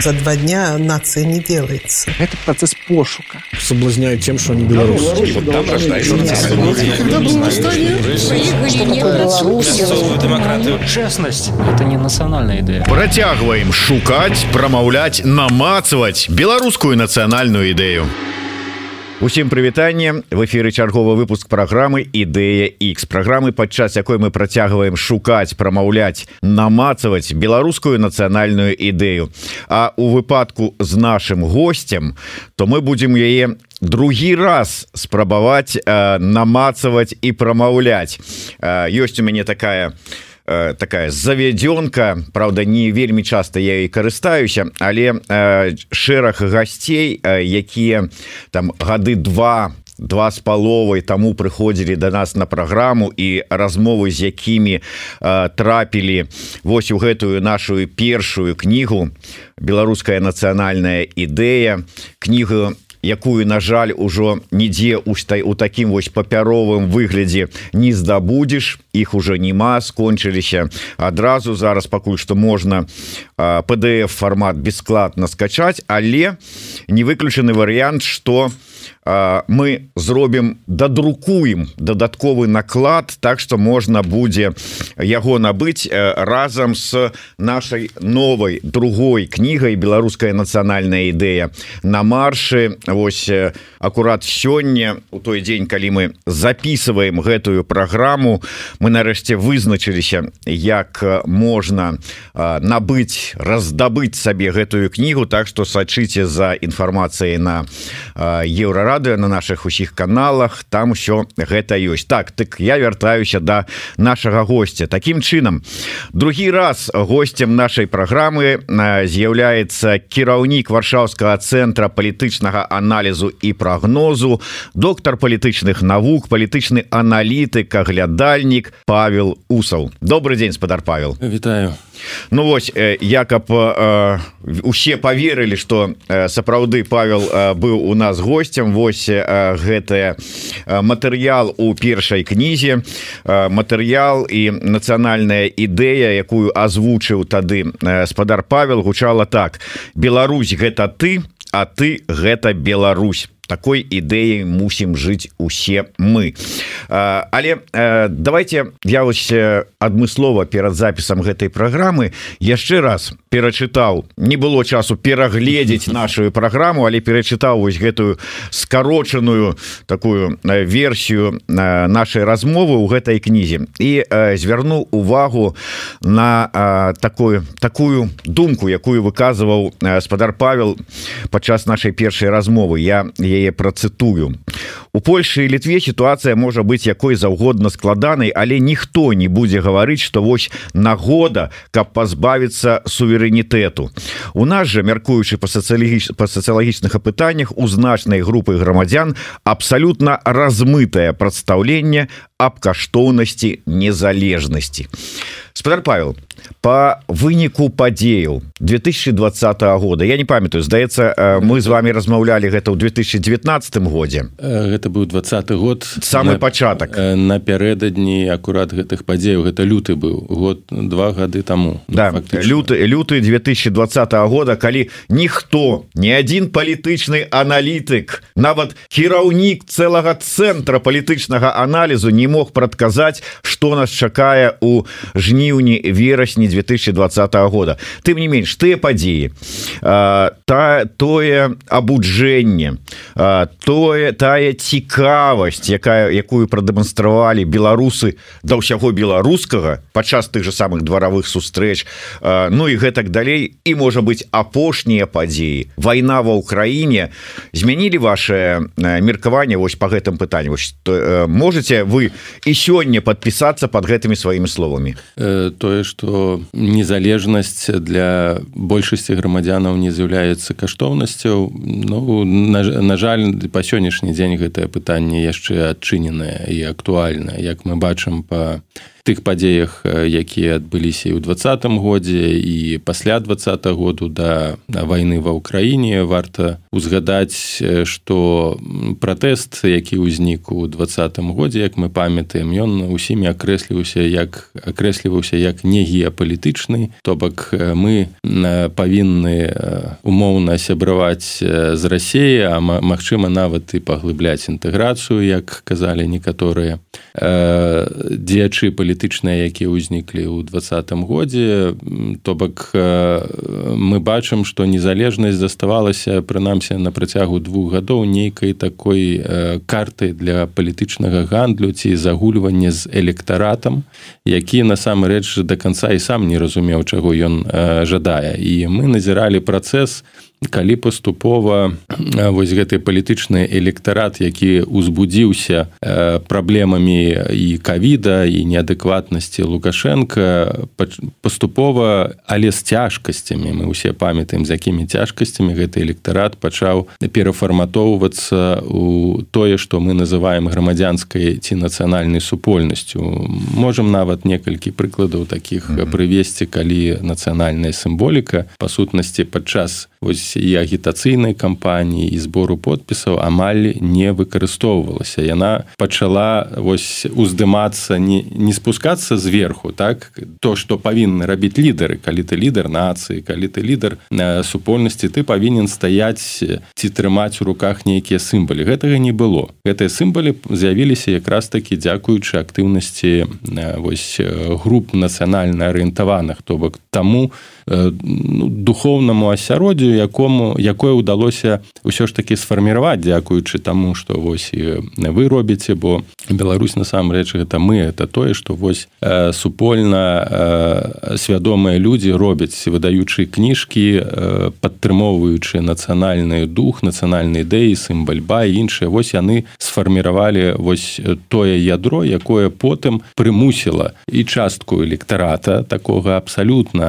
За два дня нация не делается. Это процесс пошука. Соблазняют тем, что они белорусы. Вот там рождаются демократию. Честность – это не национальная идея. Протягиваем шукать, промовлять, намацывать белорусскую национальную идею. Усім прывітанне. В эфиры чарговы выпуск программы ідэя X программы падчас якой мы працягваем шукаць прамаўляць намацаваць беларускую нацыянальную ідэю. А у выпадку з нашим гостцем то мы будем яе другі раз спрабаваць э, намацаваць і прамаўляць. Э, ёсць у мяне такая у Э, такая завядёнка Праўда не вельмі часто я і карыстаюся але э, шэраг гасцей э, якія там гады два два з паловай таму прыходзілі до да нас на праграму і размовы з якімі э, трапілі. Вось у гэтую нашу першую кнігу беларуская нацыянальная ідэя кнігу якую на жаль ужо нідзе устай у такім вось папяровым выглядзе не здабудзеш іх уже нема скончыліся. Адразу зараз пакуль што можна pdf фармат бесскладна скачаць але не выключаны варыянт что у мы зробім дадрукуем дадатковы наклад так что можна будзе яго набыць разам с нашай новой другой кнігай беларуская нацыянальная ідэя на маршы. Вось акурат сёння у той дзень калі мы записываем гэтую праграму мы нарэшце вызначыліся як можна набыць раздабыць сабе гэтую кнігу так что сачыце за інфармацыяй на еўрара радыо на наших усіх каналах. Там все гэта ёсць. Так так я вяртаюся до да нашага гостя таким чынам другі раз гостцем нашай праграмы з'яўляецца кіраўнік варшаўскага цэнтра палітычнага аналізу і прогнозу доктор палітычных навук палітычны аналітык аглядальнік Павел усаў. Добрый день спадар Павел. Вітаю. Ну вось якаб э, усе поверылі что сапраўды Павел быў у нас гостцем вось гэтая матэрыял у першай кнізе. Матэрыял і нацыянальная ідэя якую азвучыў тады спадар Павел гучала так. Беларусь гэта ты а ты гэта Беларусь такой ідэяй мусім жыць усе мы. Але давайте я вось адмыслова перад запісам гэтай праграмы яшчэ раз перачытаў. Не было часу перагледзець нашу праграму але перачытаў вось гэтую скарочаную такую версію нашай размовы ў гэтай кнізе. І звярнуў увагу на такую такую думку якую выказываў спадар Павел падчас нашай першай размовы. Я я яе працытую. У Польшы і літве сітуацыя можа быць якой заўгодна складанай але ніхто не будзе гаварыць што вось нагода каб пазбавіцца суверэнітэту. У нас жа мяркуючы па сацыялагіч па сацыялагічных апытаннях у значнай групы грамадзян абсалютна размытае прадстаўленне аб каштоўнасці незалежнасці. Спадар Павел по выніку падзеяў 2020 года. Я не памятаю здаецца э, мы з вами размаўлялі гэта ў 2019 годзе. Гэта быў двадцатый год самы на, пачатак. напярэдадні акурат гэтых падзеяў. Гэта люты быў год два гады таму. Да, ну, люты люты 2020 года калі ніхто не адзін палітычны аналітык нават кіраўнік цэлага цэнтра палітычнага аналізу не мог прадказаць что нас чакае у жніўні верасні 2020 года. Тым не менш тыя падзеі та тое абуджэнне тое тая цікавасць якая якую прадэманстравалі беларусы да ўсяго беларускага падчас тых же самых дваравых сустрэч Ну і гэтак далей. І можа быть апошнія падзеі. Вайна ва ўкраіне. Змянілі ваше меркаванне вось по гэтым пытанню можете вы і сёння подпісацца под гэтымі сваімі словамі? Тое что незалежнасць для большасці грамадзянаў не з'яўляецца каштоўнасцяў Ну на, на жаль па сённяшні дзень гэтае пытанне яшчэ адчыненае і актуальна як мы бачым по тых падзеях якія адбыліся і ў двадцатым годзе і пасля двадца году да войны ва ўкраіне варта узгадаць что пратэст які ўзнік у двадцатым годзе як мы памятаем ён усімі акрэсліўся як акрэсліваўся як не геапалітычны то бок мы павінны умоўна сябраваць з рассеі а магчыма нават і паглыбляць інтэграцыю як казалі некаторыя дзеячы палітычныя якія ўзніклі ў двадцатым годзе то бок мы бачым што незалежнасць заставалася прынамсі на працягу двух гадоў нейкай такой карты для палітычнага гандлю ці загульвання з электаратам які насамрэч да канца і сам не разумеў чаго ён жадае. І мы назіралі працэс калі паступова вось гэты палітычны электарат які узбудзіўся праблемамі і кавіда і неадэкватнасці лукашенко паступова але з цяжкасцямі мы ўсе памятаем з якімі цяжкасцямі гэты электарат пачаў перафарматоўвацца у тое што мы называем грамадзянскай ці нацыянальнай супольнасцю. Можемм нават некалькі прыкладаў таких прывесці калі нацыянальная сімволіка па сутнасці падчас вось і агітацыйнай кампаніі і збору подпісаў амаль не выкарыстоўвалася. Яна пачала вось уздымацца не, не спускацца зверху так? То што павінны рабіць лідары калі ты лідар нацыі калі ты лідар супольнасці ты павінен стаяць ці трымаць у руках нейкія сімбалі гэтага не было. Гэтыя сімбалі з'явіліся якраз такі дзякуючы актыўнасці вось груп нацыянальна арыентаваных то бок таму ну, духовнаму асяроддзю якому якое ўдалося ўсё ж таки сфарміраваць дзякуючы таму што вось і вы робіце бо Беларусь насамрэч гэта мы это тое што вось э, супольна э, свядомыя людзі робяць выдаючы кніжкі э, падтрымоўваючы нацыянальны дух нацыянальнай ідэі сімбальба і іншыя вось яны сфарміравалі вось тое ядро якое потым прымусіла і частку электарата такога абсалютна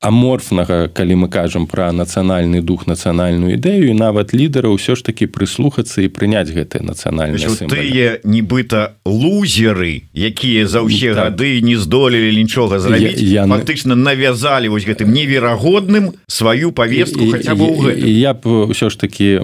аморфнага калі мы кажам пра нацыянальны дух нацыянальную ідэю і нават лідара ўсё ж таки прыслухацца і прыняць гэтыя нацыянальныя тыя нібыта лузеры якія за ўсе так. гады не здолелі нічога зрабіць я, я фактычна навязалі вось гэтым неверагодным сваю повестку хотя бы я б ўсё ж таки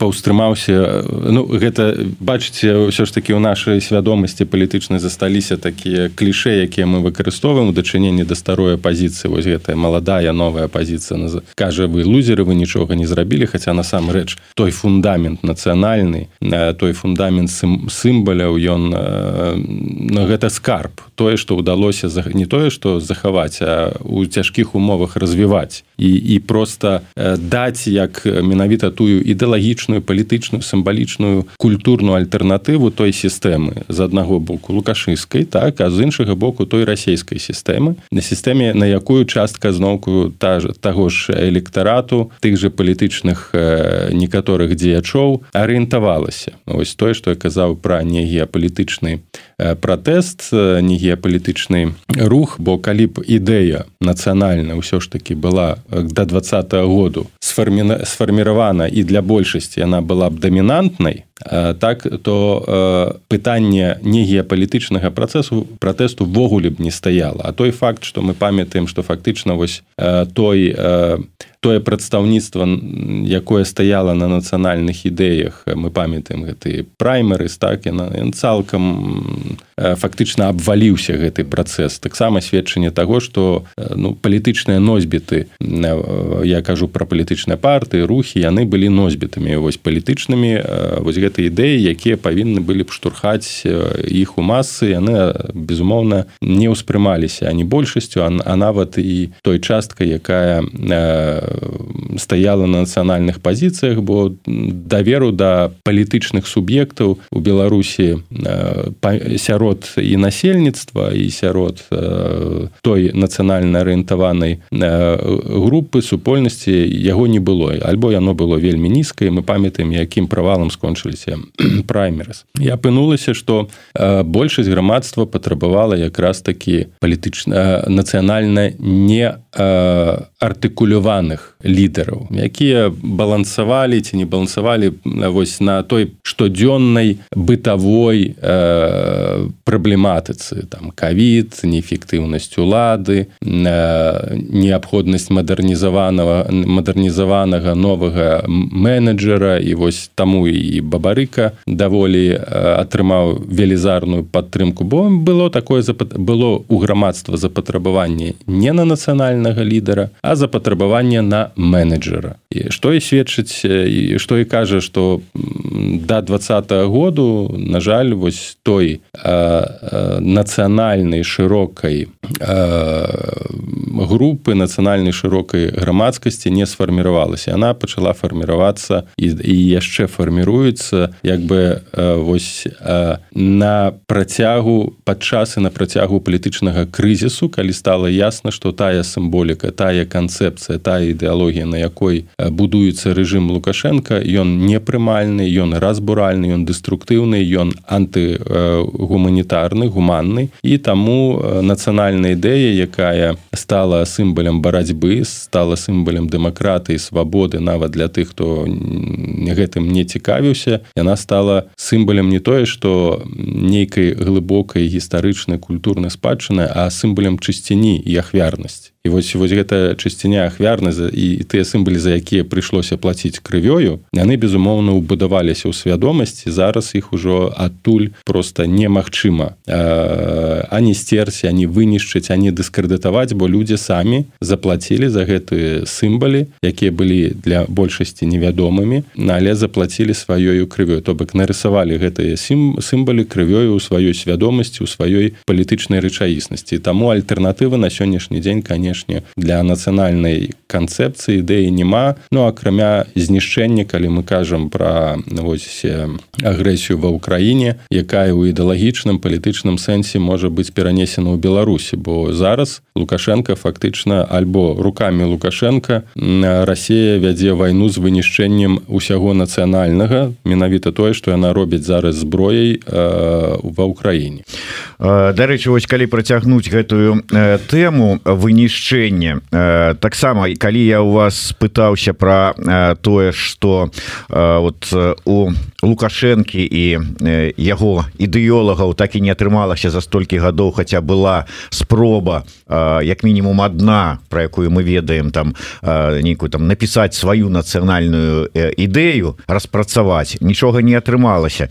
паўстрымаўся ну гэта бачыце ўсё ж таки у нашай свядомасці палітычнай засталіся такія кліше якія мы выкарыстоўваем у дачыненні да старой пазіцыі вось гэтая маладая новая пазіцыя. Кажа вы лузеры вы нічога не зрабілі хаця насамрэч той фундамент нацыянальны э, той фундамент сімбаляў ён на гэта скарб. Тое што ўдалося не тое што захаваць а у цяжкіх умовах развіваць. І і просто э, даць як менавіта тую ідэалагічную палітычную сімвалічную культурную альтэрнатыву той сістэмы. З аднаго боку лукашыскай так а з іншага боку той расійскай сістэмы на сістэме на якую частка зноўку та таго ж электарату тых же палітычных э, некаторых дзеячоў арыентавалася. Ось тое што я казаў пра не геапалітычны э, пратэст не геапалітычны рух бо калі б ідэя нацыянальна ўсё ж таки была да два году сфарміравана і для большасці яна была б дамінантнай так то пытанне не геапалітычнага працэсу пратэсту ввогуле б не стаяла. А той факт што мы памятаем што фактычна вось той тое прадстаўніцтва якое стаяла на нацыянальных ідэях мы памятаем гэты праймеры так яна цалкам фактычна абваліўся гэты працэс. Таксама сведчанне таго што ну палітычныя носьбіты я кажу пра палітычныя партыі рухі яны былі носьбітамі вось палітычнымі вось гэты ідэі якія павінны былі б штурхаць іх у масы яны безумоўна не ўспрымаліся ані большасцю а нават і той часткай якая стаяла на нацыянальных пазіцыях бо даверу да палітычных суб'ектаў у беларусі сярод і насельніцтва і сярод той нацыянальна арыентаванай групы супольнасці яго не было. Альбо яно было вельмі нізкае мы памятаем якім правалам скончыліся праймерс. Я апынулася што большасць грамадства патрабавала якраз такі палітычна нацыянальна не артыкуляваных лідараў якія балансавалі ці не балансавалі вось на той штодзённай бытавой э, праблематыцы там кавід неэфектыўнасць улады э, неабходнасць мадэрнізаванага мадэрнізаванага новага менеджера. І вось таму і бабарыка даволі э, атрымаў велізарную падтрымку бо было такое было у грамадства запатрабаванне не на нацыянальнага лідара а запатрабаванне на менеджера. І што і сведчыць і што і кажа што да двадцатого году на жаль вось той нацыянальнай шырокай групы нацыянальнай шырокай грамадскасці не сфарміравалася она пачала фарміравацца і, і яшчэ фарміруецца як бы вось на працягу падчас і на працягу палітычнага крызісу калі стала ясна што тая сімволіка тая канцэпцыя тая ідэалогія на якой будуецца рэжым лукашенко ён непрымальны ён разбуральны ён дэструктыўны ён антыгуманітарны гуманны. І таму нацыянальная ідэя якая стала сімбалем барацьбы стала сімбалем дэмакратыі свабоды нават для тых хто гэтым не цікавіўся яна стала сімбалем не тое што нейкай глыбокай гістарычнай культурнай спадчыны а сімбалем чысціні і ахвярнасць і вось вось гэта чысціня ахвярна і тыя сімбалі за якія прыйшлося плаціць крывёю яны безумоўна ўбудаваліся ў свядомасці зараз іх ужо адтуль просто немагчыма ані стерці ані вынішчыць ані дыскрэдытаваць бо людзі самі заплацілі за гэтыя сімбалі якія былі для большасці невядомымі але заплацілі сваёю крывёй то бок нарысавалі гэтыя сім сімбалі крывёю ў сваёй свядомасці у сваёй палітычнай рэчаіснасці таму альтэрнатыва на сённяшні дзень конечно канешне для нацыянальнай канцэпцыі ідэі няма ну акрамя знішчэння калі мы кажам пра вось агрэсію ва ўкраіне якая ў ідэалагічным палітычным сэнсе можа быць перанесена ў беларусі. Бо зараз лукашенко фактычна альбо руками лукашенко Расія вядзе вайну з вынішчэннем усяго нацыянальнага менавіта тое што яна робіць зараз зброяй ва ўкраіне дарэчы вось калі працягнуць гэтую тэму выніш знішчэнне э, таксама калі я у вас пытаўся про э, тое что э, вот у лукашэнкі і яго ідэолагаў так і не атрымалася за столькі гадоў хаця была спроба як мінімум одна про якую мы ведаем там нейкую там напісаць сваю нацыянальную ідэю распрацаваць. Нічога не атрымалася.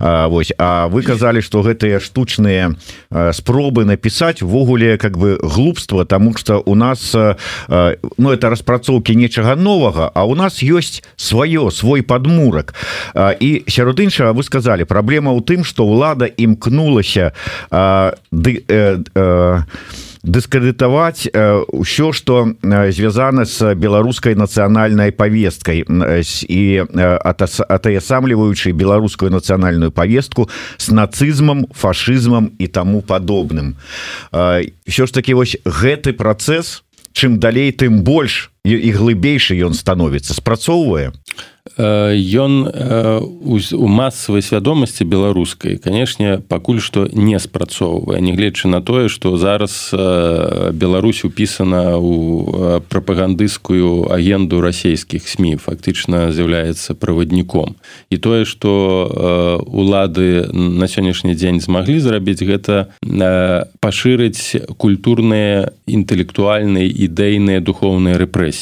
Вось А вы казалі что гэтыя штучныя спробы напісаць увогуле как бы глупства тому что у нас ну это распрацоўки нечага новага а у нас есть сваё свой подмурак і і сярод іншага вы сказали праблема ў тым что ўлада імкнулася ды э, э, дыскрэдытаваць ўсё что звязана с беларускай нацыянальнай повесткой і атаясамліваючы беларускую нацыянальную повестку с нацызмам фашизмам і тому подобным все ж таки вось гэты процесс чым далей тым больш і глыбейшы ён становіцца спрацоўвае ён у масавай свядомасці беларускай канешне пакуль што не спрацоўвае нягледзячы на тое што зараз Беларусь упісана ў прапагандысцкую агенду расійскіх сМ фактычна з'яўляецца правадніком. І тое што улады на сённяшні дзень змаглі зрабіць гэта пашырыць культурныя інтэлектуальныя ідэйныя духоўныя рэпрэсіі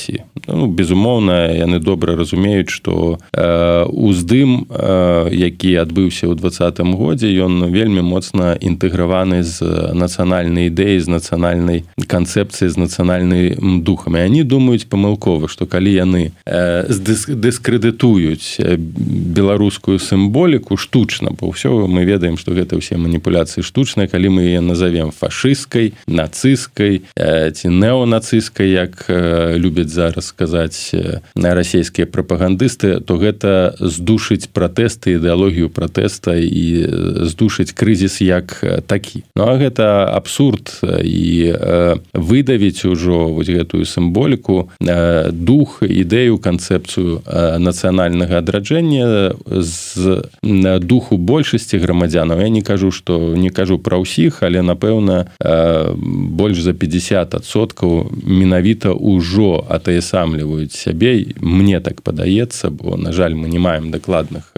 ну, безумоўна яны добра разумеюць што э, уздым э, які адбыўся ў двадцатым годзе ён вельмі моцна інтэграваны з нацыянальнай ідэі з нацыянальнай канцэпцыі з нацыянальнай духамі они думаюць памылкова што калі яны э, дыскрэдытуюць беларускую сімволіку штучна бо ўсё мы ведаем што гэта ўсе маніпуляцыі штучныя калі мы яе назовем фашысцкай нацысцкай ці неонацысцкай як любяць зараз сказаць на расійскія прапагандысты то гэта здушыць пратэсты ідэалогію пратэста і здушыць крызіс як такі. Ну а гэта абсурд і выдавіць ужо вось гэтую сімволіку дух ідэю канцэпцыю нацыянальнага адраджэння з духу большасці грамадзянаў. Я не кажу што не кажу пра ўсіх але напэўна больш за 50соткаў менавіта ўжо атаясамліваюць сябе мне так падаецца бо на жаль мы не маем дакладных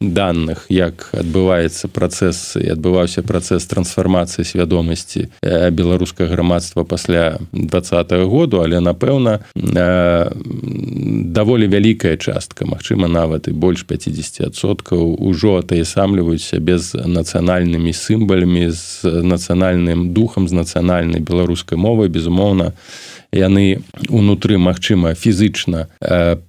данных як адбываецца працэс і адбываўся працэс трансфармацыі свядомасці беларускага грамадства пасля два году але напэўна даволі вялікая частка Мачыма нават і больш 50соткаў ужо атаясамліваюцца без нацыянальнымі сімбалямі з нацыянальным духам з нацыянальнай беларускай мовай безумоўна яны унутры магчыма фізычна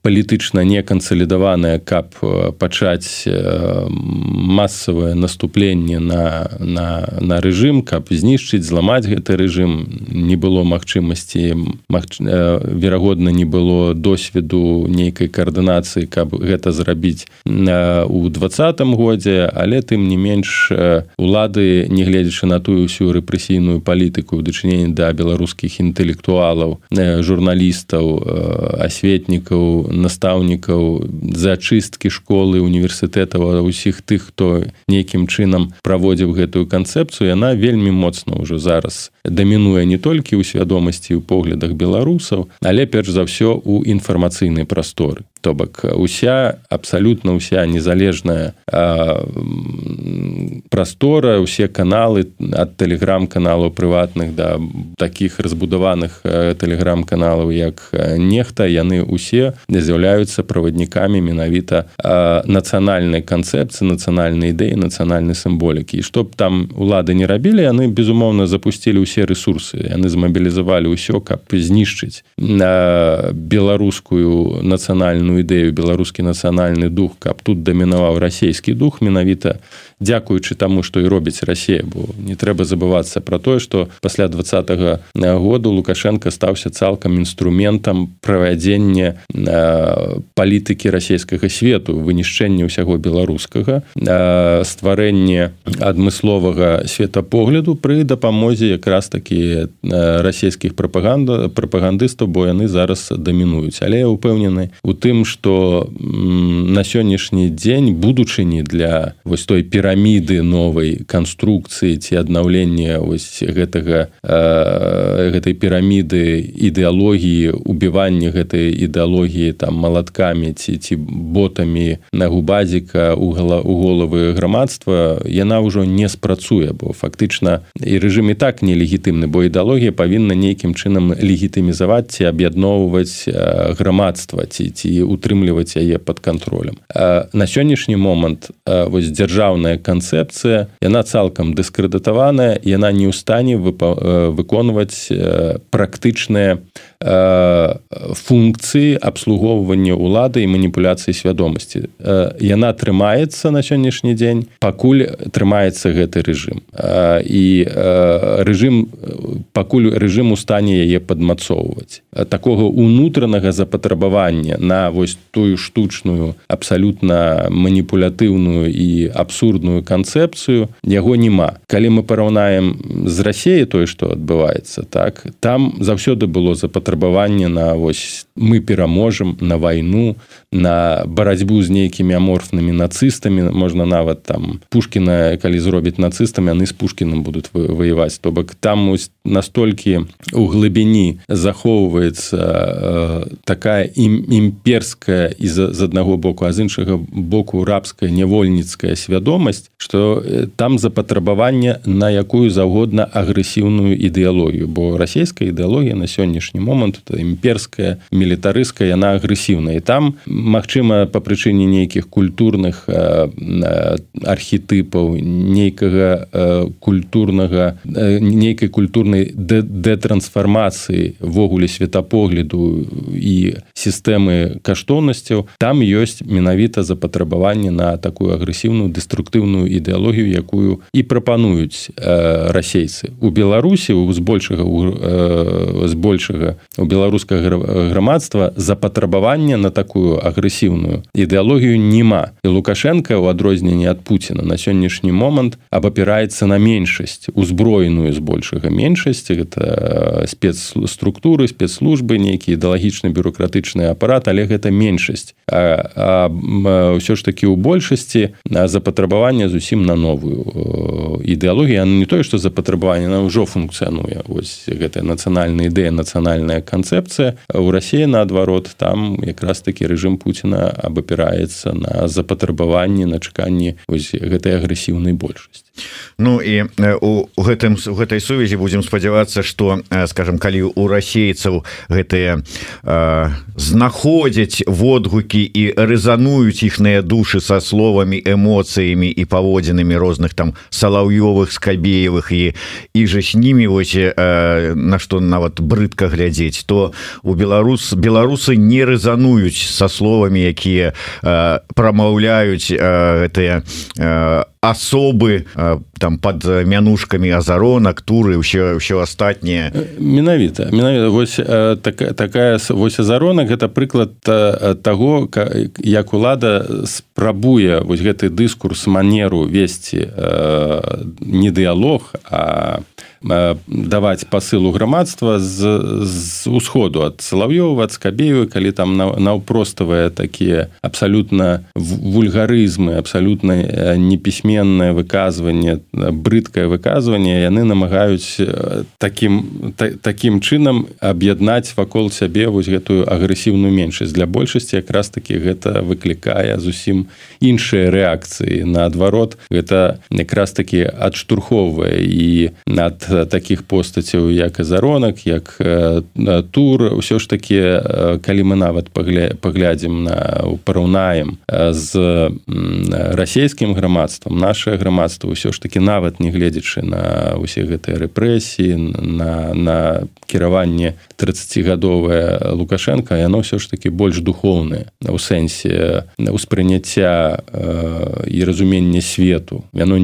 палітычна не кансалідаваныя каб пачаць масавае наступленне на на на рэжым каб знішчыць зламаць гэты рэжым. Не было магчымасці магч... верагодна не было досведу нейкай каардынацыі каб гэта зрабіць у двадцатым годзе. Але тым не менш улады нягледзячы на тую ўсю рэпрэсійную палітыку ў дачыненні да беларускіх інтэлектуалаў лекараў журналістаў асветнікаў настаўнікаў зачысткі школы універсітэтаў усіх тых хто нейкім чынам праводзіў гэтую канцэпцыю яна вельмі моцна ўжо зараз дамінуе не толькі ў свядомасці ў поглядах беларусаў але перш за ўсё у інфармацыйнай прасторы то бок уся абсалютна ўся незалежная прастора усе каналы ад тэлеграм-каналаў прыватных да таких разбудаваных тэлеграм-каналаў як нехта яны усе з'яўляюцца праваднікамі менавіта нацыянальнай канцэпцыі нацыянальнай ідэі нацыянальнай сімволікі. І чтоб там улады не рабілі яны безумоўна запусцілі ўсе ресурсы яны змабілізавалі ўсё каб знішчыць на беларускую нацыянальную нацыянальную ідэю беларускі нацыянальны дух каб тут дамінаваў расійскі дух менавіта дзякуючы таму што і робіць Росія бо не трэба забывацца пра тое што пасля двадцатого году лукашенко стаўся цалкам інструментам правядзення палітыкі расійскага свету вынішчэння ўсяго беларускага стварэнне адмысловага светапогляду пры дапамозе якраз такі расійскіх прапаганда прапагандыстаў бо яны зараз дамінуюць але я упэўнены у тым что на сённяшні дзень будучыні для вось той піраміды новай канструкцыі ці аднаўлення вось гэтага э, гэтай піраміды ідэалогіі убівання гэтай ідэалогіі там малаткамі ці ці ботамі на губазіка у гала у головы грамадства яна ўжо не спрацуе бо фактычна і рэжым і так нелегітымны бо ідэалогія павінна нейкім чынам легітымізаваць ці аб'ядноўваць грамадства ці ці утрымліваць яе под контролем на сённяшні момант вось дзяржаўная канцэпцыя яна цалкам дыскрэдытаваная яна не ў стане выконваць практычныя функцыі абслугоўвання ўлады і маніпуляцыі свядомасці. Яна трымаецца на сённяшні дзень пакуль трымаецца гэты рэжым. І рэжым пакуль рэжым у стане яе падмацоўваць. Такога унутранага запатрабавання на вось тую штучную абсалютна маніпулятыўную і абсурдную канцэпцыю яго няма. Калі мы параўнаем з рассеі тое што адбываецца так там заўсёды было запатрабаванне патрабаванне на вось мы пераможам на вайну на барацьбу з нейкімі аморфнымі нацыстамі можна нават там пушкіна калі зробіць нацыстамі яны з пушкіным будуць ваяваць то бок там настолькі у глыбіні захоўваецца э, такая ім імперская і з аднаго боку а з іншага боку рабская нявольніцкая свядомасць что там запатрабаванне на якую заўгодна агрэсіўную ідэалогію. Бо расійская ідэалогія на сённяшні момант момант імперская мілітарыска яна агрэсіўная і там магчыма па прычыне нейкіх культурных архетыпаў нейкага культурнага нейкай культурнай дэтрансфармацыі ввогуле светапогляду і сістэмы каштоўнасцяў там ёсць менавіта запатрабаванне на такую агрэсіўную дэструктыўную ідэалогію якую і прапануюць э, расейцы. У беларусі у збольшага э, збольшага у беларускага грамадства запатрабавання на такую агрэсіўную ідэалогію няма. І лукашенко у адрозненне ад путина на сённяшні момант абапіраецца на меншасць узброеную збольшага меншасці. Гэта э, спецструктуры спецслужбы нейкі ідэалагічны бюрократычны апарат але гэта меншасць. Ўсё ж такі ў большасці запатрабавання зусім на новую ідэалогію. Не тое што запатрабаванне на ўжо функцыянуе. Ось гэтая нацыянальная ідэя нацыянальная канцэпцыя у рассіі наадварот там якраз такі рэжым Пуціна абапіраецца на запатрабаванні на чаканні гэтай агрэсіўнай большасці. Ну і у гэтым у гэтай сувязі будзем спадзявацца што скажем калі у расейцаў гэтыя знаходзяць водгукі і рэзануюць іхныя душы са словамі эмоцыямі і паводзінамі розных там салаўёвых скабеевых і і же з німі вось на што нават брыдка глядзець то у беларус беларусы не рэзануюць са словамі якія прамаўляюць гэтыя асобы там под мянушками азаронак туры ўсё ўсё астатніе менавіта менавіта. Вось так, такая вось азаронак это прыклад того як улада спрабуе вось гэты дыскурс манеру весці не дыялог а даваць пасылу грамадства з, з усходу ад салавёва ад скабею калі там наўпроставыя такія абсалютна вульгарызмы абсалютна непісьменнае выказванне брыдкае выказванне яны намагаюць таким та, таким чынам аб'яднаць вакол сябе вось гэтую агрэсіўную меншасць. Для большасці якраз таки гэта выклікае зусім іншыя рэакцыі. Наадварот гэта якраз таки адштурхоўвае і над таких постацяў як азаронак як тур ўсё ж таки калі мы нават паглядзім на параўнаем з расійскім грамадствам наше грамадства ўсё ж таки нават не гледзячы на усе гэтыя рэпрэсіі на на кіраванне 30гадовая лукашенко яно ўсё ж таки больш духоўнае у сэнсе ўспрыняцця і разумення свету. Яно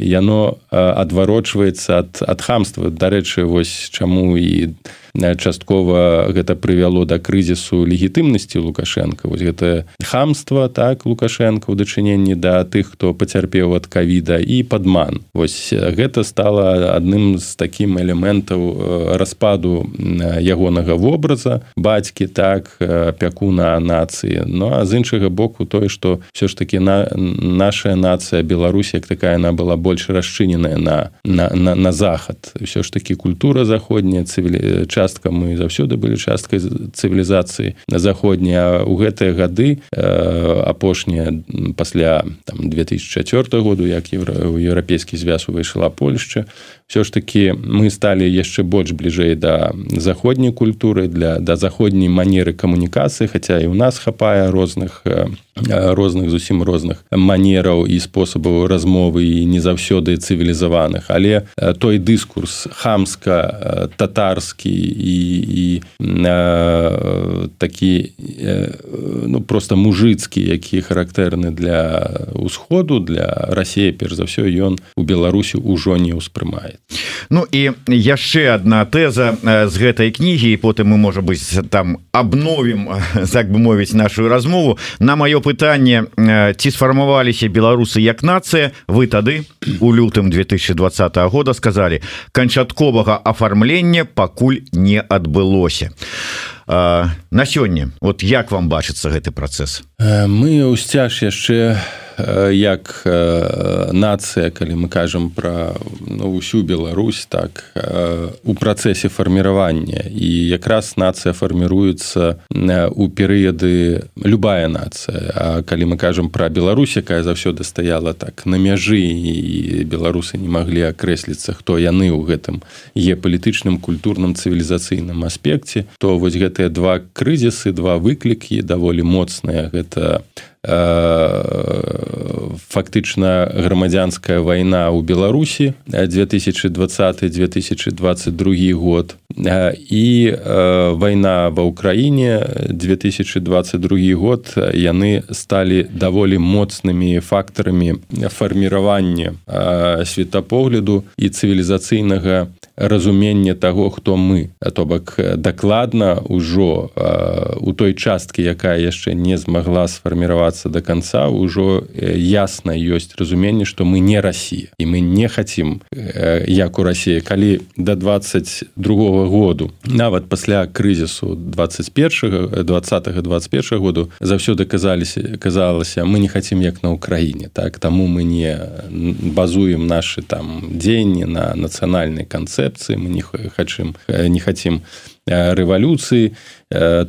яно адварочваецца ад ад хамства. Дарэчы вось чаму і часткова гэта прывяло да крызісу легітымнасці лукашенко вось гэта хамства так лукашенко ў дачыненні да тых хто пацярпеў ад кавіда і падман. Вось гэта стала адным з такім элементаў распаду ягонага вобраза. Бацькі так пякуна нацыі. Ну а з іншага боку тое што все ж таки на наша нацыя Беларусь як такая она была больш расчыненая на на, на, на захад. Ўсё ж таки культура заходняя цывілі час частка мы заўсёды былі часткай цывілізацыі на заходняя у гэтыя гады апошнія пасля там 2004 году як еўрапейскі звяз увайшла Польшча все ж таки мы сталі яшчэ больш бліжэй да заходняй культуры для да заходняй манеры камунікацыі хаця і у нас хапае розных розных зусім розных манераў і спосабаў размовы і не заўсёды цывілізаваных але той дыскурс хамска татарскі і, і такі ну просто мужыцкі які характэрны для ўсходу для рассея перш за ўсё ён у беларусі ўжо не ўспрымае Ну і яшчэ одна тэза з гэтай кнігі і потым мы можа быць там обновім так бы мовіць нашу размову. На маё пытанне ці сфармаваліся беларусы як нацыя вы тады у лютым 2020 года сказали канчатковага афармлення пакуль не адбылося. На сёння вот як вам бачыцца гэты працэс? Мы ўсцяж яшчэ як нацыя калі мы кажам про ну, усю Беларусь так у працэсе фарміравання. І якраз нацыя фарміруецца у перыяды любая нацыя А калі мы кажам про Беларусь якая заўсёды стаяла так на мяжы і беларусы не маглі акрэсліцца хто яны ў гэтым геапалітычным культурным цывілізацыйным аспекце то вось гэтыя два крызісы два выклікі даволі моцныя гэта фактычна грамадзянская вайна ў беларусі 2020 2022 год. І вайна ва ўкраіне 2022 год. Яны сталі даволі моцнымі фактарамі фарміравання светапогляду і цывілізацыйнага разумення того хто мы. То бок дакладна ўжо у той часткі якая яшчэ не змагла сфарміравацца до конца ўжо ясна ёсць разуменне что мы не Росія і мы не хотим як у Росіі калі до 22 году нават пасля крызісу 21 20 21 году заўсёды казаліся казалася мы не хотим як на Украіне так? Таму мы не базуем наши там дзеянні на нацыянальнай канцэпцыі мы не хачым не хотим рэвалюцыі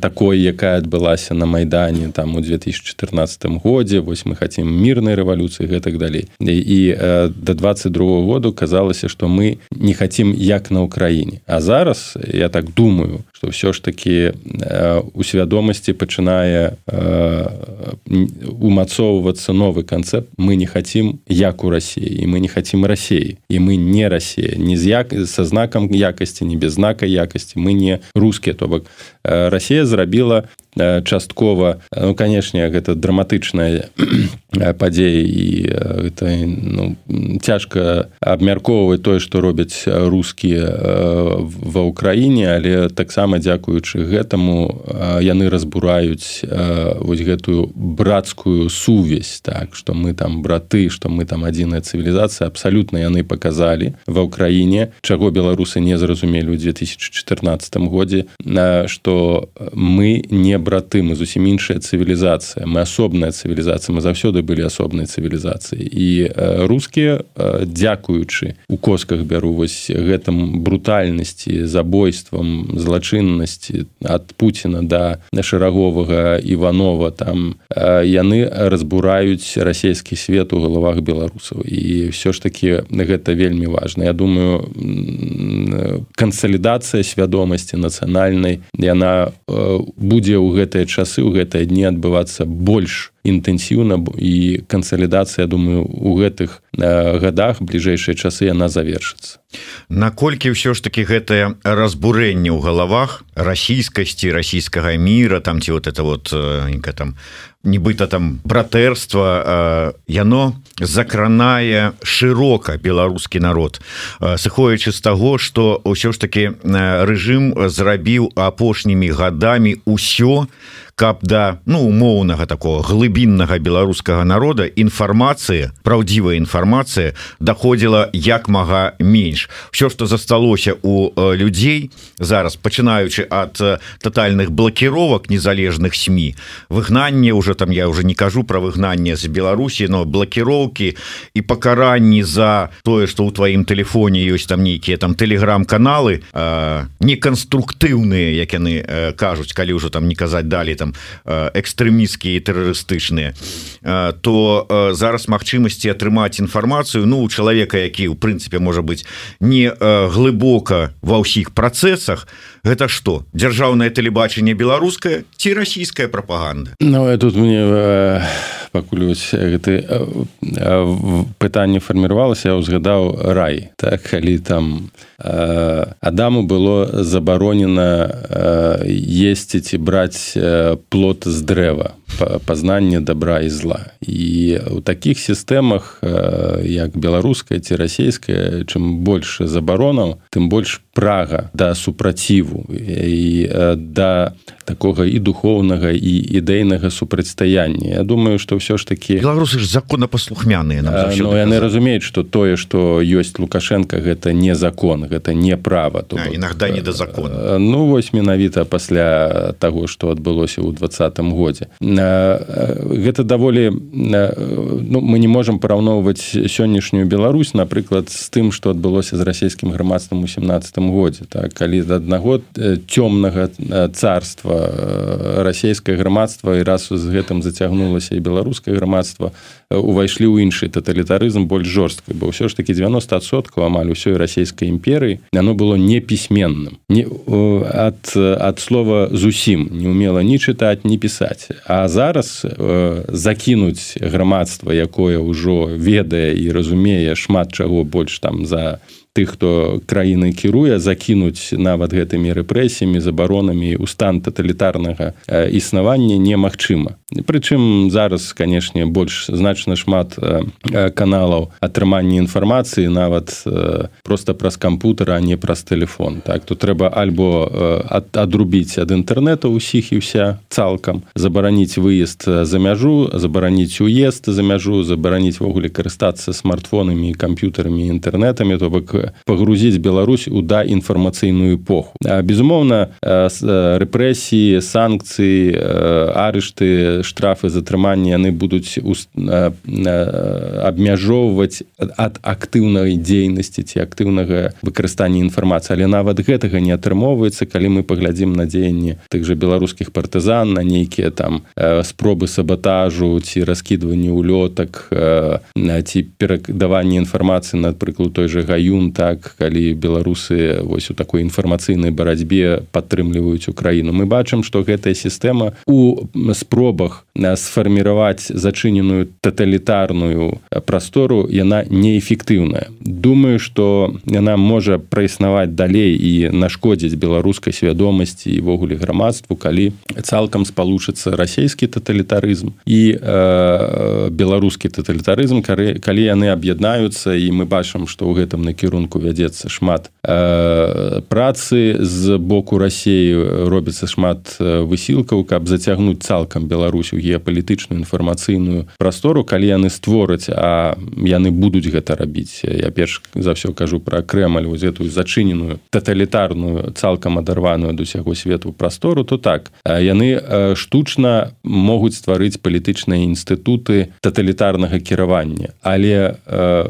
такой якая адбылася на майдане там у 2014 годзе. Вось мы хотим мирной рэвалюцыі гэтак далей. І до 22 году казалася что мы не хотим як на Украіне а зараз я так думаю что все ж таки у свядомасці пачынае умацоўвацца новы канцэпт. Мы не хотим як у России і мы не хотим России і мы не Россия не з як со знакам якасці не без знака якасці мы не русские то бок Россия зрабіла часткова ну канешне гэта драматычная падзея і гэта ну, цяжка абмяркоўваць тое што робяць рускія ва ўкраіне але таксама дзякуючы гэтаму яны разбураюць вось гэтую брацкую сувязь так што мы там браты што мы там адзіная цывілізацыя. Абсалютна яны паказалі ва ўкраіне чаго беларусы не зразумелі ў 2014 годзе што мы не браты мы зусім іншая цывілізацыя. Мы асобная цывілізацыя мы заўсёды былі асобнай цывілізацыі і рускія дзякуючы у косках бяру вось гэтым брутальнасці забойствам злачыннасці ад Пуціна да шараговага іванова там яны разбураюць расійскі свет у галавах беларусаў. І все ж таки гэта вельмі важна. Я думаю кансалідацыя свядомасці нацыянальнай яна будзе ў гэтыя часы ў гэтыя дні адбывацца больш інтэнсіўна і кансалідацыя думаю у гэтых годах бліжэйшыя часы яна завершыцца. Наколькі ўсё ж таки гэтае разбурэнне ў галавах расійскасці расійскага мира там ці вот это вот там нібыта там братэрства яно закранае шырока беларускі народ. Сыходзячы з таго что ўсё ж таки рэжым зрабіў апошнімі гадамі ўсё каб да ну умоўнага такого глыбіннага беларускага народа інфармацыя праўдзівая інфармацыя даходзіла як мага менш. Все что засталося у людзей зараз пачынаючы ад тотальных блокіровак незалежных сМ выгнанне уже там я уже не кажу про выгнанне з Беларусі но блокіроўкі і пакаранні за тое что ў тваім телефоне ёсць там нейкія там телеграм-каналы неканструктыўныя як яны кажуць калі ўжо там не казаць далей там там экстрэміскія тэрарыстычныя то зараз магчымасці атрымаць інфармацыю ну у чалавека які ў прынцыпе можа быць не глыбока ва ўсіх працэсах гэта что дзяржаўнае тэлебачанне беларускае ці расійская прапаганда? Ну тут мне пакуль гэты пытанне фарміравалася я ўзгадаў рай. Так калі там адаму было забаронена есціць і браць плод з дрэва пазнанне добра і зла. І у таких сістэмах як беларуская ці расійская чым больше забаронаў тым больш прага да супраціву і да такога і духоўнага і ідэйнага супрацьстаяння. Я думаю что ўсё ж таки беларусы ж законапаслухмяныя но яны разумеюць что тое что ёсць лукашенко гэта не закон гэта не права. То иногда не да закона. ну вось менавіта пасля того что адбылося ў двадцатым годзе гэта даволі ну, мы не можемм параўноўваць сённяшнюю Беларусь напрыклад з тым что адбылося з расійскім грамадствам у семнадцатым годзе. Так калі да аднаго цёмнага царства расійскае грамадства і раз з гэтым зацягнулася і беларускае грамадства увайшлі ў іншы таталітарызм больш жорсткай. Бо ўсё ж таки 90соткаў амаль усёй расійскай імперыі оно было непісьменным. Не ад ад слова зусім не умела ні чытаць не пісаць. А зараз закінуць грамадства якое ўжо ведае і разумее шмат чаго больш там за тых хто краіны кіруе закінуць нават гэтымі рэпрэсіямі забаронамі ў стан таталітарнага існавання немагчыма. Прычым зараз канешне больш значна шмат каналаў атрымання інфармацыі нават просто праз кампутер а не праз телефон так то трэба альбо адрубіць ад інтэрнета ўсіх і ўся цалкам забараніць выезд за мяжу забараніць уезд за мяжу забараніць ввогуле карыстацца смартфонамі камп'ютарамі інтэрнетамі то бок пагрузіць Беларусь у да інфармацыйную эпоху безумоўна рэпрэсіі санкцыі арышты штрафы затрымання яны будуць абмяжоўваць ад актыўнай дзейнасці ці актыўнага выкарыстання інфармацыі. Але нават гэтага не атрымоўваецца калі мы паглядзім на дзеянні тых жа беларускіх партызан на нейкія там спробы сабатажу ці раскідванні улётак ці перадаванне інфармацыі напрыклад той же гаюн так калі беларусы вось у такой інфармацыйнай барацьбе падтрымліваюць украіну. Мы бачым што гэтая сістэма у спробах сфарміраваць зачыненую таталітарную прастору яна неэфектыўная. Думаю что яна можа праіснаваць далей і нашкодзіць беларускай свядомасці івогуле грамадству калі цалкам спалучыцца расійскі таталітарызм і э, беларускі таталітарызм калі яны аб'яднаюцца і мы бачым што ў гэтым накірунку кірунку вядзецца шмат працы з боку рассеі робіцца шмат высілкаў каб зацягнуць цалкам Беларусь у геапалітычную інфармацыйную прастору. Калі яны створаць а яны будуць гэта рабіць я перш за ўсё кажу пра крэмаль вось эту зачыненую таталітарную цалкам адарваную ад усяго свету прастору то так. Яны штучна могуць стварыць палітычныя інстытуты таталітарнага кіравання. Але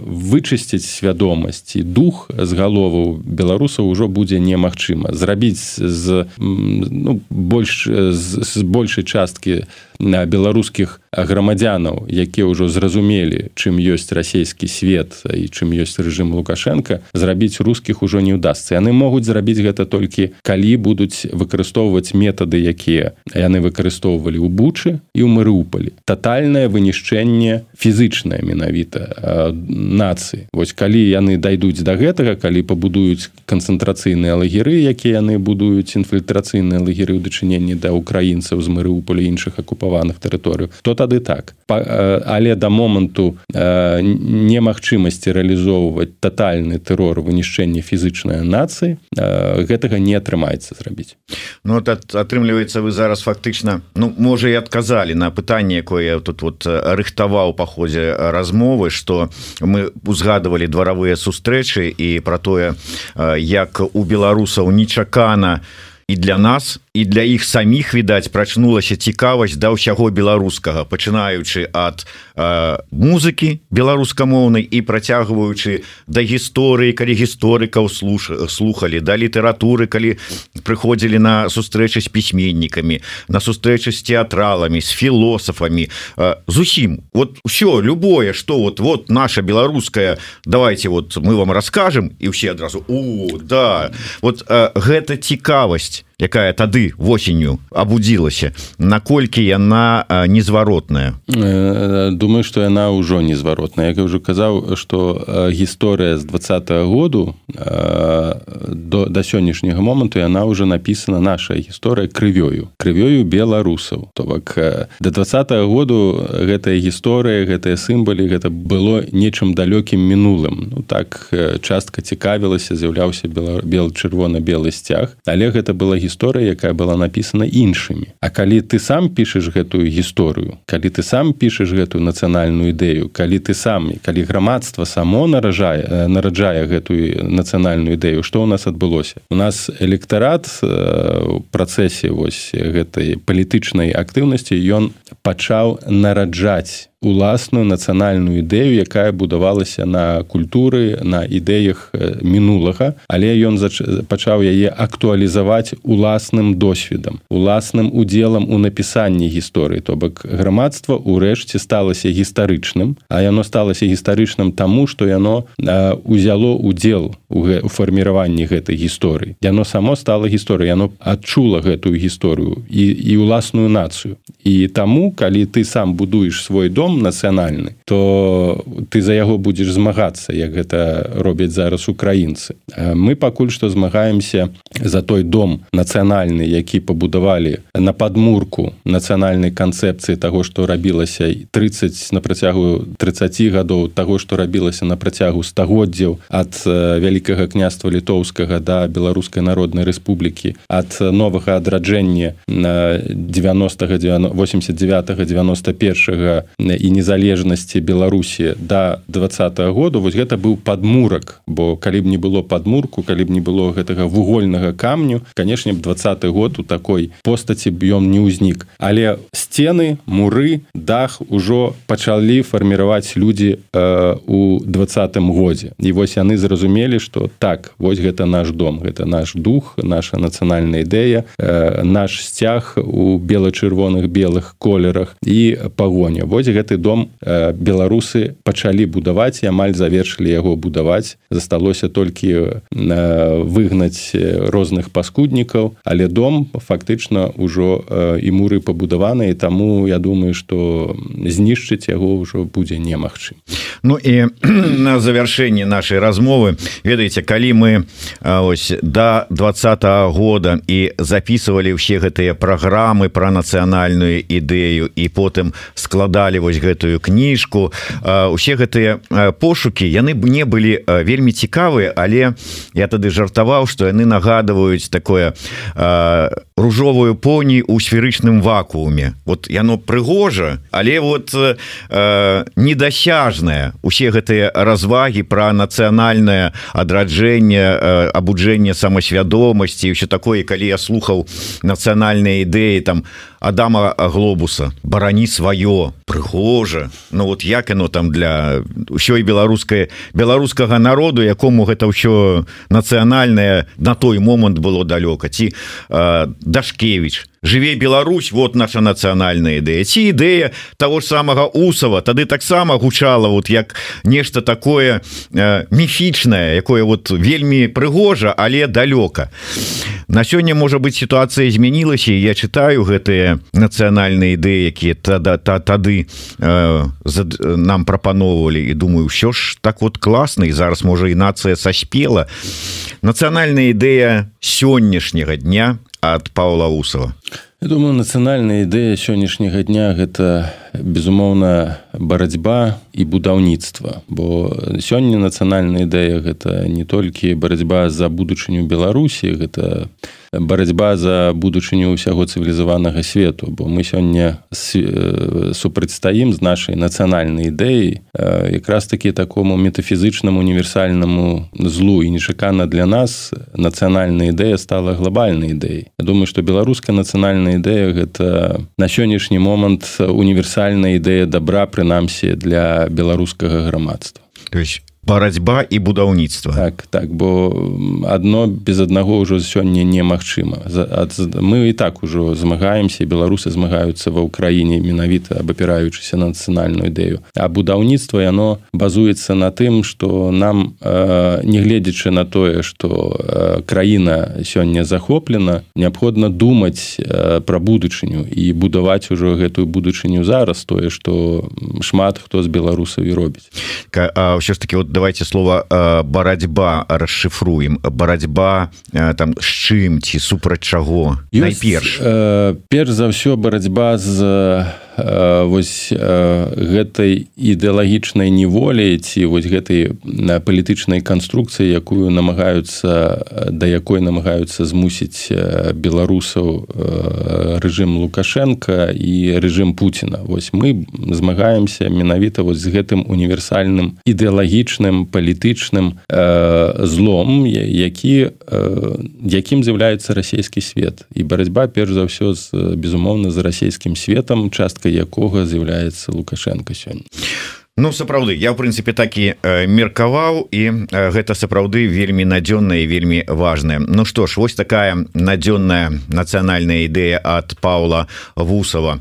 вычысціць свядомасць і дух з галоваў беларусаў ужо будзе немагчыма зрабіць з ну, больш з, з большай часткі на беларускіх грамадзянаў якія ўжо зразумелі чым ёсць расійскі свет і чым ёсць рэжым лукашенко зрабіць рускіх ужо не ўдасся яны могуць зрабіць гэта толькі калі будуць выкарыстоўваць метады якія яны выкарыстоўвалі ў бучы і ў марыупалі тотальнае вынішчэнне фізычнае менавіта нацыі. Вось калі яны дайдуць до гэтага калі пабудуюць канцэнтрацыйныя лагеры якія яны будуюць інфільтрацыйныя лагеры ў дачыненні да украінцаў з марыуполя іншых акупа акупаваных тэрыторыю то тады так. Па, але да моманту э, немагчымасці рэалізоўваць тотальны тэрор вынішчэння фізычнай нацыі э, гэтага не атрымаецца зрабіць. Ну атрымліваецца вы зараз фактычна Ну можа і адказалі на пытанне якое тут вот рыхтаваў па ходзе размовы что мы узгадывалі дваравыя сустрэчы і про тое як у беларусаў нечакана для нас і для іх саміх відаць прачнулася цікавасць да ўсяго беларускага пачынаючы ад э, музыкі беларускамоўнай і працягваючы да гісторыі калі гісторыкаў слуш слухали да літаратуры калі прыходзілі на сустрэчы з пісьменнікамі на сустрэчы з театраламі з філосафамі э, зусім. Вот все любое что вот вот наша беларуская давайте вот мы вам расскажем і все адразу у да вот э, гэта цікавасць якая тады восенню абудзілася. Наколькі яна незваротная? Думаю что яна ўжо незваротная. Як ўжо казаў что гісторыя з двадцатого году до да сённяшняга моманту яна уже написана наша гісторыя крывёю крывёю беларусаў то бок до двадцатого году гэтая гісторыя гэтыя сімбалі гэта было нечым далёкім мінулым ну так частка цікавілася з'яўляўся бел бел чырвона-белы сцяг але гэта была гісторыя якая была написана іншымі. А калі ты сам пішаш гэтую гісторыю калі ты сам пішаш гэтую нацыянальную ідэю калі ты сам калі грамадства само наражае нараджае гэтую нацыянальную ідэю што ў нас адбылося? У нас электарат у працэсе вось гэтай палітычнай актыўнасці ён пачаў нараджаць уласную нацыянальную ідэю якая будавалася на культуры на ідэях мінулага. Але ён пачаў яе актуалізаваць уласным досведам уласным удзелам у напісанні гісторыі. То бок грамадства ўрэшце сталася гістарычным а яно сталася гістарычным таму што яно узяло удзел у, фарміраванні гэтай гісторыі. Яно само стало гісторыяй яно адчула гэтую гісторыю і, і уласную нацыю. І таму калі ты сам будуеш свой дом нацыянальны то ты за яго будзеш змагацца як гэта робяць зараз украінцы. Мы пакуль што змагаемся за той дом нацыянальны які пабудавалі на падмурку нацыянальнай канцэпцыі таго што рабілася 30 на працягу 30 гадоў таго што рабілася на працягу стагоддзяў ад вялікага княства літоўскага да беларускай народнай рэспублікі ад новага адраджэння на 90 89 91 і незалежнасці беларусі до 20 -го году вось гэта быў падмурак. Бо калі б не было падмурку калі б не было гэтага вугольнага камню канешне б 20 год у такой постаці б'ём не ўзнік. Але сцены муры дах ужо пачалі фарміраваць людзі э, у двадцатым годзе. І вось яны зразумелі что так вось гэта наш дом гэта наш дух наша нацыянальная ідэя э, наш сцяг у бела-чырвоных белых колерах і пагоня. Вось гэты дом э, беларусы пачалі будаваць і амаль завершылі яго будаваць. Засталося толькі э, выгнаць розных паскуднікаў але дом фактычна ўжо э, і муры пабудаваныя таму я думаю что знішчыць яго ўжо будзе немагчым Ну і на завяршэнні нашай размовы ведаеце калі мы ось до два года і записывалі ўсе гэтыя праграмы про нацыянальную ідэю і потым складалі вось гэтую кніжку. Усе гэтыя пошукі яны б не былі вельмі цікавыя але я тады жартаваў что яны нагадваюць такое ружовую поні у сферычным вакууме. Вот яно прыгожа але вот недасяжная усе гэтыя развагі про нацыянальное адраджэнне абуджэнне самасвядомасці все такое. Калі я слухаў нацыянальныя ідэі там Адама глобуса барані сваё прыгожа Ну вот як оно там для ўсёй беларускай беларускага народу якому гэта ўсё нацыянальнае на той момант было далёка. Ці э, Дашкевич жыве Беларусь вот наша нацыянальная ідэя. Ці ідэя того ж самага усава тады таксама гучала вот як нешта такое э, міфічнае якое вот вельмі прыгожа але далёка. На сёння можа быть сітуацыя змянілася я читаю гэтыя нацыянальныя ідэі якія тада та тады э, нам прапаноўвалі і думаю ўсё ж так вот класна і зараз можа і нацыя саспела. Нацыянальная ідэя сённяшняга дня ад Паўла Усова Я думаю нацыянальная ідэя сённяшняга дня гэта безумоўна барацьба і будаўніцтва. Бо сёння нацыянальная ідэя гэта не толькі барацьба за будучыню беларусі гэта барацьба за будучыню ўсяго цывілізаванага свету. Бо мы сёння супрацьстаім з нашай нацыянальнай ідэі якраз такі такому метафізычнаму універсальнаму злу і нечакана для нас нацыянальная ідэя стала глобальнай ідэй Я думаю што беларуская нацыянальная ідэя гэта на сённяшні момант універсальная ідэя добра прынамсі для беларускага грамадства. То есть барацьба і будаўніцтва. Так так бо одно без аднаго ўжо сёння немагчыма. Мы і так ужо змагаемся беларусы змагаюцца ва ўкраіне менавіта абапіраючыся на нацыянальную ідэю. А будаўніцтва яно базуецца на тым что нам негледзячы на тое что краіна сёння захоплена неабходна думаць пра будучыню і будаваць ужо гэтую будучыню зараз тое что шмат хто з беларусаў і робіць. Ўсё ж таки вот давайте слово э, барацьба расшифруем барацьба э, там з чым ці супраць чаго? Найперш. э, перш за ўсё барацьба з вось э, гэтай ідэалагічнай неволі ці вось гэтай палітычнай канструкцыі якую намагаюцца да якой намагаюцца змусіць беларусаў рэжым лукашенко і рэжым Пуціна. Вось мы змагаемся менавіта вось з гэтым універсальным ідэалагічным палітычным злом які якім з'яўляецца расійскі свет. І барацьба перш за ўсё з безумоўна з расійскім светом частка якога з'яўляецца лукашенко сёння Ну сапраўды я в прынцыпе такі меркаваў і гэта сапраўды вельмі надзённая вельмі важная. Ну што ж вось такая надзённая нацыянальная ідэя от Паула вусова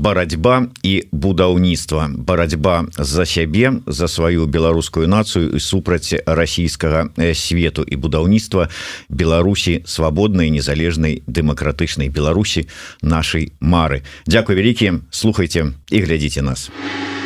барацьба і будаўніцтва. Барацьба за сябе за сваю беларускую нацыю і супраць расійскага свету і будаўніцтва Беларусі свабоднай незалежнай дэмакратычнай Беларусі нашай мары. Дякую вялікі слухайте і глядзіце нас. а